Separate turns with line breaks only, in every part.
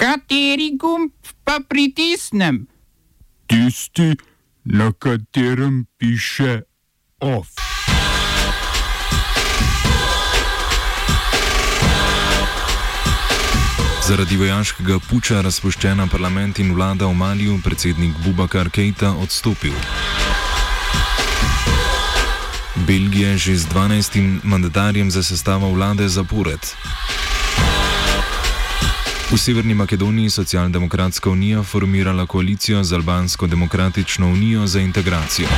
Kateri gumb pa pritisnem?
Tisti, na katerem piše OF.
Zaradi vojaškega puča razpoščena parlament in vlada v Maliju, predsednik Bubakar Keita odstopil. Belgija že z 12. mandatarjem za sestavo vlade zapored. V Severni Makedoniji Socialdemokratska unija formirala koalicijo z Albansko demokratično unijo za integracijo.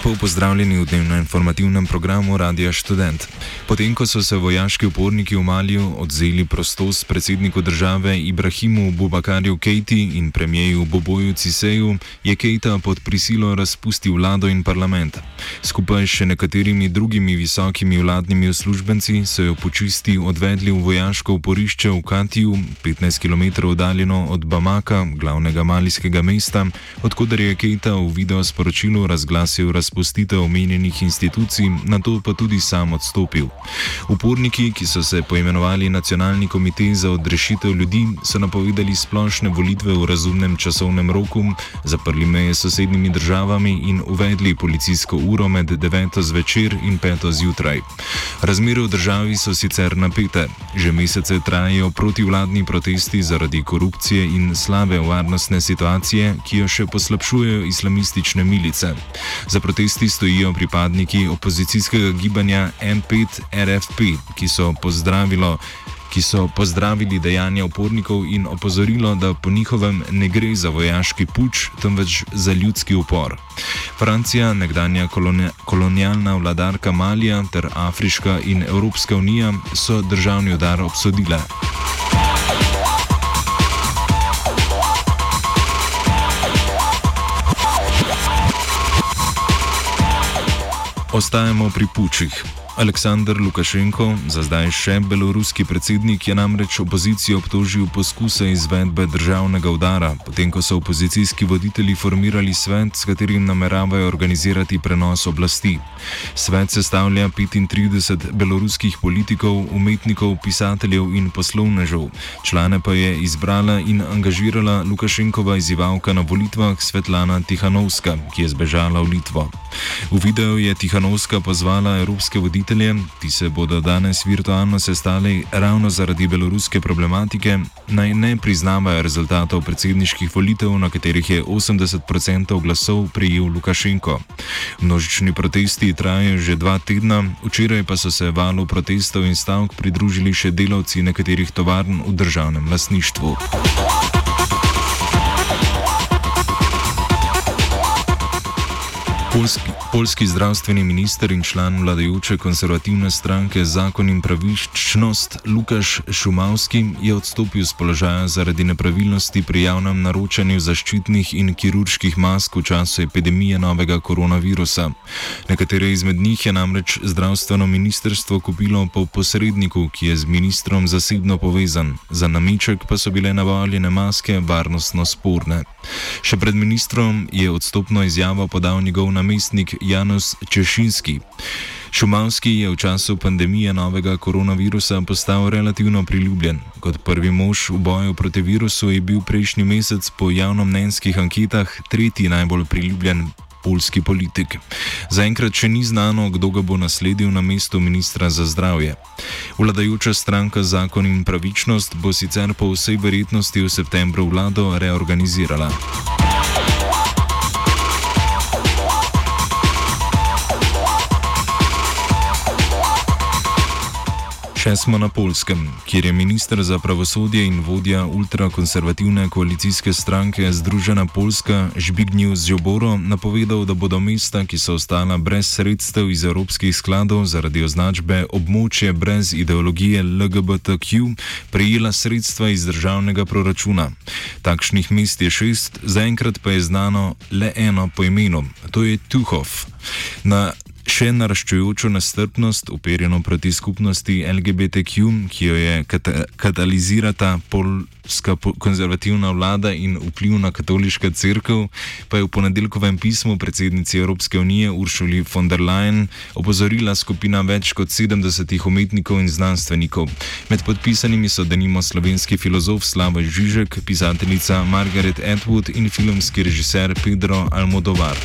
Lepo pozdravljeni v dnevnem informativnem programu Radia Student. Potem, ko so se vojaški uporniki v Maliju odzeli prostost predsedniku države Ibrahimu Bubakarju Keiti in premijeju Boboju Ciseju, je Keita pod prisilo razpustil vlado in parlament. Skupaj še nekaterimi drugimi visokimi vladnimi uslužbenci so jo počisti odvedli v vojaško uporišče v Katiju, 15 km oddaljeno od Bamaka, glavnega malijskega mesta, odkuder je Keita v videosporočilu razglasil razpustitev omenjenih institucij, na to pa tudi sam odstopil. Uporniki, ki so se poimenovali Nacionalni komitej za odrešitev ljudi, so napovedali splošne volitve v razumnem časovnem roku, zaprli meje s sosednjimi državami in uvedli policijsko uro med 9. zvečer in 5. zjutraj. Razmere v državi so sicer napete. Že mesece trajajo protivladni protesti zaradi korupcije in slabe varnostne situacije, ki jo še poslabšujejo islamistične milice. Za protesti stojijo pripadniki opozicijskega gibanja M5 RFP, ki so, ki so pozdravili dejanja upornikov in opozorilo, da po njihovem ne gre za vojaški puč, temveč za ljudski upor. Francija, nekdanja kolonialna vladarka Malija ter Afriška in Evropska unija so državni udar obsodile. Ostajamo pri pučih. Aleksandr Lukašenko, za zdaj še beloruski predsednik, je namreč opozicijo obtožil poskuse izvedbe državnega udara, potem ko so opozicijski voditelji formirali svet, s katerim nameravajo organizirati prenos oblasti. Svet sestavlja 35 beloruskih politikov, umetnikov, pisateljev in poslovnežev. Člane pa je izbrala in angažirala Lukašenkova izzivalka na volitvah Svetlana Tihanovska, ki je zbežala v Litvo. V videu je Tihanovska pozvala evropske voditelje, voditelje, ki se bodo danes virtualno sestali ravno zaradi beloruske problematike, naj ne priznavajo rezultatov predsedniških volitev, na katerih je 80% glasov prijel Lukašenko. Množični protesti trajajo že dva tedna, včeraj pa so se valu protestov in stavk pridružili še delavci nekaterih tovarn v državnem lasništvu. Polski, polski zdravstveni minister in član vladajoče konservativne stranke Zakon in pravičnost Lukaš Šumavski je odstopil z položaja zaradi nepravilnosti pri javnem naročanju zaščitnih in kirurških mask v času epidemije novega koronavirusa. Nekatere izmed njih je namreč zdravstveno ministrstvo kupilo po posredniku, ki je z ministrom zasebno povezan, za nameček pa so bile navaljene maske varnostno sporne. Še pred ministrom je odstopno izjavo podal njegov namestnik Janus Češinski. Šumanski je v času pandemije novega koronavirusa postal relativno priljubljen. Kot prvi mož v boju proti virusu je bil prejšnji mesec po javnomnenjskih anketah tretji najbolj priljubljen polski politik. Zaenkrat še ni znano, kdo ga bo nasledil na mestu ministra za zdravje. Vladajoča stranka Zakon in pravičnost bo sicer po vsej verjetnosti v septembru vlado reorganizirala. Še smo na Polskem, kjer je ministr za pravosodje in vodja ultrakonservativne koalicijske stranke Združena Polska Žbignil Zjoboro napovedal, da bodo mesta, ki so ostala brez sredstev iz evropskih skladov zaradi označbe območje brez ideologije LGBTQ, prejela sredstva iz državnega proračuna. Takšnih mest je šest, zaenkrat pa je znano le eno po imenu, to je Tuhov. Na še naraščujočo nestrpnost, uperjeno proti skupnosti LGBTQ, ki jo je kata katalizirata polska konzervativna vlada in vplivna katoliška crkva, pa je v ponedeljkovem pismu predsednici Evropske unije Uršuli von der Leyen opozorila skupina več kot 70 umetnikov in znanstvenikov. Med podpisanimi so denimo slovenski filozof Slava Žižek, pisateljica Margaret Atwood in filmski režiser Pedro Almodovar.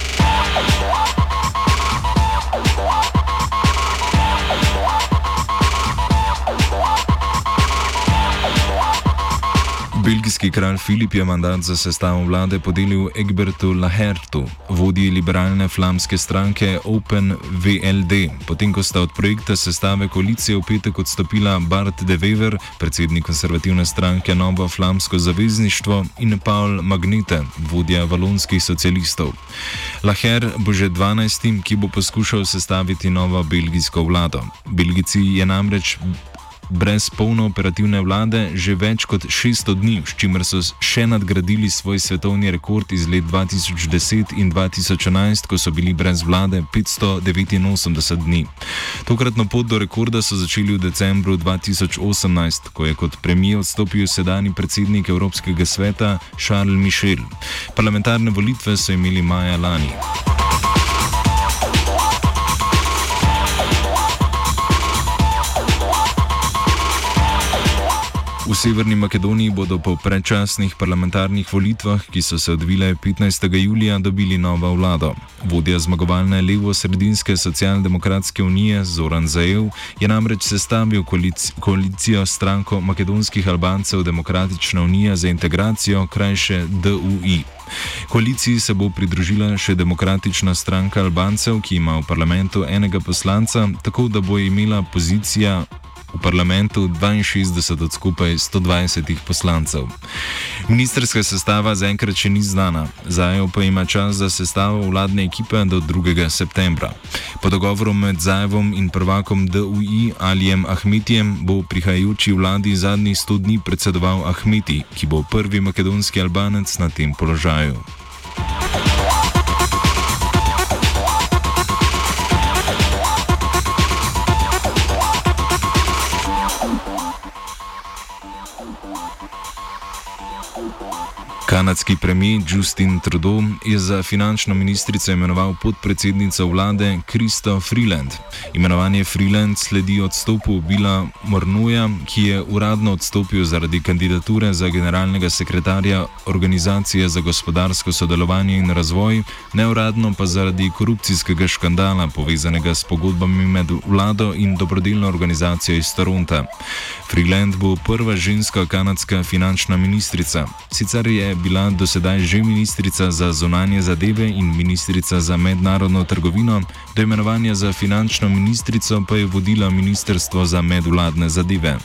Belgijski kralj Filip je mandat za sestavo vlade podelil Egbertu Lahertu, vodji liberalne flamske stranke Open VLD, potem ko sta od projekta sestave koalicije v petek odstopila Bart de Wever, predsednik konservativne stranke Novo Flamsko zavezništvo in Paul Magnete, vodja valonskih socialistov. Laher bo že 12. ki bo poskušal sestaviti novo belgijsko vlado. Belgijci je namreč brez polno operativne vlade že več kot 600 dni, s čimer so še nadgradili svoj svetovni rekord iz let 2010 in 2011, ko so bili brez vlade 589 dni. Tokratno pot do rekorda so začeli v decembru 2018, ko je kot premijer odstopil sedajni predsednik Evropskega sveta Charles Michel. Parlamentarne volitve so imeli maja lani. V Severni Makedoniji bodo po predčasnih parlamentarnih volitvah, ki so se odvile 15. julija, dobili novo vlado. Vodja zmagovalne levo-sredinske socialdemokratske unije Zoran Zajev je namreč sestavil koalic koalicijo stranko makedonskih Albancev Demokratična unija za integracijo, krajše DUI. Koaliciji se bo pridružila še Demokratična stranka Albancev, ki ima v parlamentu enega poslanca, tako da bo imela pozicija v parlamentu 62 od skupaj 120 poslancev. Ministerska sestava zaenkrat še ni znana, Zajev pa ima čas za sestavo vladne ekipe do 2. septembra. Po dogovoru med Zajevom in prvakom DUI Alijem Ahmetijem bo prihajajoči vladi zadnjih 100 dni predsedoval Ahmeti, ki bo prvi makedonski albanec na tem položaju. Kanadski premijer Justin Trudeau je za finančno ministrico imenoval podpredsednico vlade Kristo Freeland. Imenovanje Freeland sledi odstopu Bila Mornuja, ki je uradno odstopil zaradi kandidature za generalnega sekretarja Organizacije za gospodarsko sodelovanje in razvoj, neuradno pa zaradi korupcijskega škandala povezanega s pogodbami med vlado in dobrodelno organizacijo iz Toronta. Freeland bo prva ženska kanadska finančna ministrica. Sicer je bila do sedaj že ministrica za zunanje zadeve in ministrica za mednarodno trgovino, do imenovanja za finančno ministrico pa je vodila Ministrstvo za medvladne zadeve.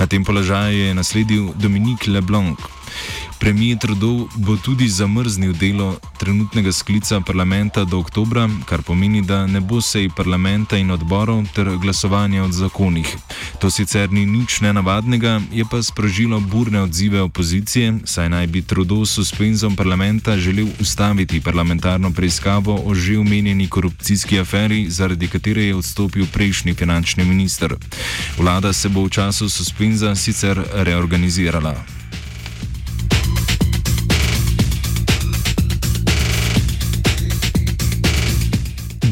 Na tem položaju je nasledil Dominik Leblanc. Premijer Trudeau bo tudi zamrznil delo trenutnega sklica parlamenta do oktobra, kar pomeni, da ne bo sej parlamenta in odborov ter glasovanja o zakonih. To sicer ni nič nenavadnega, je pa sprožilo burne odzive opozicije, saj naj bi Trudeau s suspenzom parlamenta želel ustaviti parlamentarno preiskavo o že omenjeni korupcijski aferi, zaradi katere je odstopil prejšnji finančni minister. Vlada se bo v času suspenza sicer reorganizirala.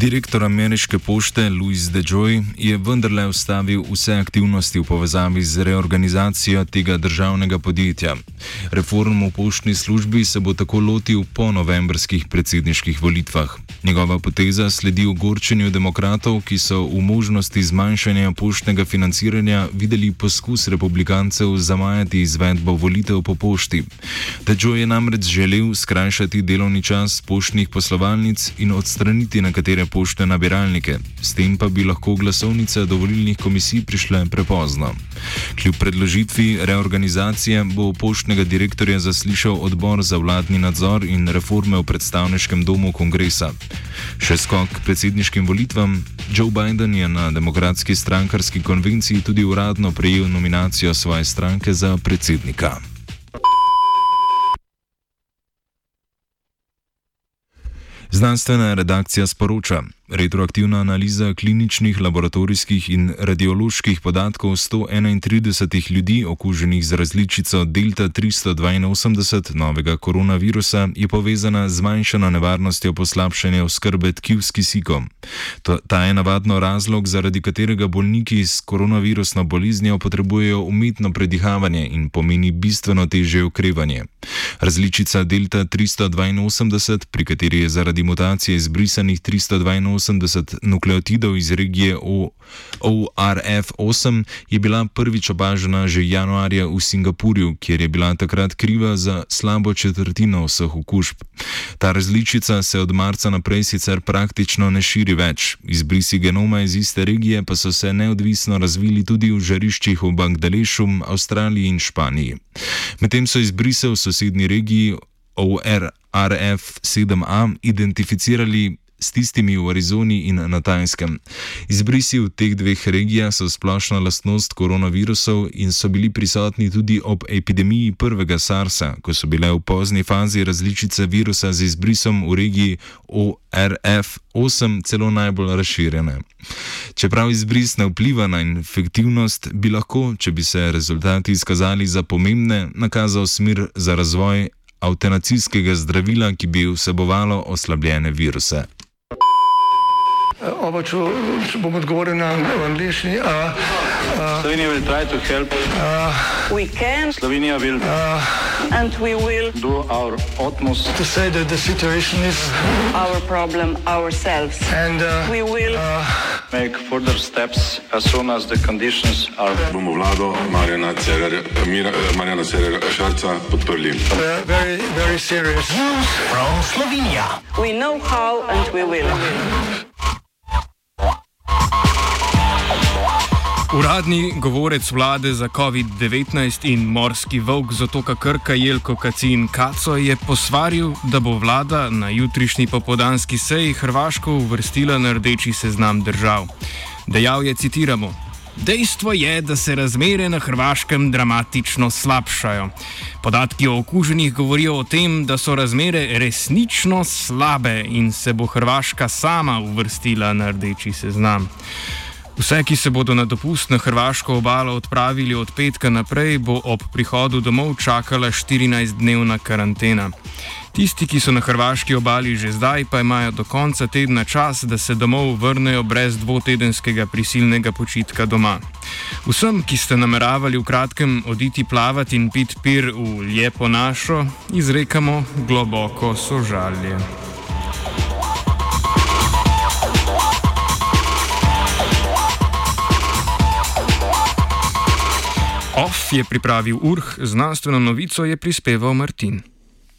Direktor ameriške pošte Louis DeJoy je vendarle ustavil vse aktivnosti v povezavi z reorganizacijo tega državnega podjetja. Reform v poštni službi se bo tako lotil po novembrskih predsedniških volitvah. Njegova poteza sledi ogorčenju demokratov, ki so v možnosti zmanjšanja poštnega financiranja videli poskus republikancev zamajati izvedbo volitev po pošti. DeJoy je namreč želel skrajšati delovni čas poštnih poslovalnic in odstraniti nekatere pošte nabiralnike, s tem pa bi lahko glasovnice do volilnih komisij prišle prepozno. Kljub predložitvi reorganizacije bo poštnega direktorja zaslišal odbor za vladni nadzor in reforme v predstavniškem domu kongresa. Še skok k predsedniškim volitvam, Joe Biden je na demokratski strankarski konvenciji tudi uradno prejel nominacijo svoje stranke za predsednika. Znanstvena redakcija sporoča. Retroaktivna analiza kliničnih, laboratorijskih in radioloških podatkov 131 ljudi okuženih z različico Delta 382 novega koronavirusa je povezana z manjšano nevarnostjo poslabšanja oskrbe tkiv s kisikom. To, ta je navadno razlog, zaradi katerega bolniki s koronavirusno boleznijo potrebujejo umetno predihavanje in pomeni bistveno težje okrevanje. Različica Delta 382, pri kateri je zaradi mutacije izbrisanih 382, 80 nukleotidov iz regije ORF8 je bila prvič opažena že januarja v Singapurju, kjer je bila takrat kriva za slabo četrtino vseh okužb. Ta različica se od marca naprej sicer praktično ne širi več. Izbrisi genoma iz iste regije pa so se neodvisno razvili tudi v žariščih v Bangladešu, Avstraliji in Španiji. Medtem so izbrise v sosednji regiji ORF7A identificirali s tistimi v Arizoni in na Tajskem. Izbrisi v teh dveh regijah so splošna lastnost koronavirusov in so bili prisotni tudi ob epidemiji prvega SARS-a, ko so bile v pozni fazi različice virusa z izbrisom v regiji ORF8 celo najbolj razširjene. Čeprav izbris ne vpliva na infektivnost, bi lahko, če bi se rezultati izkazali za pomembne, nakazal smer za razvoj. Avtenacijskega zdravila, ki bi vsebovalo oslabljene viruse.
Oba, če, če bom odgovoril na angliški.
Slovenija bo poskušala pomagati. Slovenija bo naredila svoj utmost,
da bo rekla, da je situacija
naš problem, naš. In mi bomo naredili nadaljnje korake, as soon as the conditions are.
Bomo vlado Marjana Cererera Šarca podprli.
Zelo, zelo resno.
Slovenija. We know how and we will.
Uradni govorec vlade za COVID-19 in morski volk z otoka Krka Jelko Kacin Kaco je posvaril, da bo vlada na jutrišnji popodanski seji Hrvaško uvrstila na rdeči seznam držav. Dejal je, citiramo. Dejstvo je, da se razmere na Hrvaškem dramatično slabšajo. Podatki o okuženih govorijo o tem, da so razmere resnično slabe in se bo Hrvaška sama uvrstila na rdeči seznam. Vse, ki se bodo na dopust na Hrvaško obalo odpravili od petka naprej, bo ob prihodu domov čakala 14-dnevna karantena. Tisti, ki so na Hrvaški obali že zdaj, pa imajo do konca tedna čas, da se domov vrnejo brez dvotedenskega prisilnega počitka doma. Vsem, ki ste nameravali v kratkem oditi plavati in pit pir v lepo našo, izrekamo globoko sožalje. OF je pripravil Urh, znanstveno novico je prispeval Martin.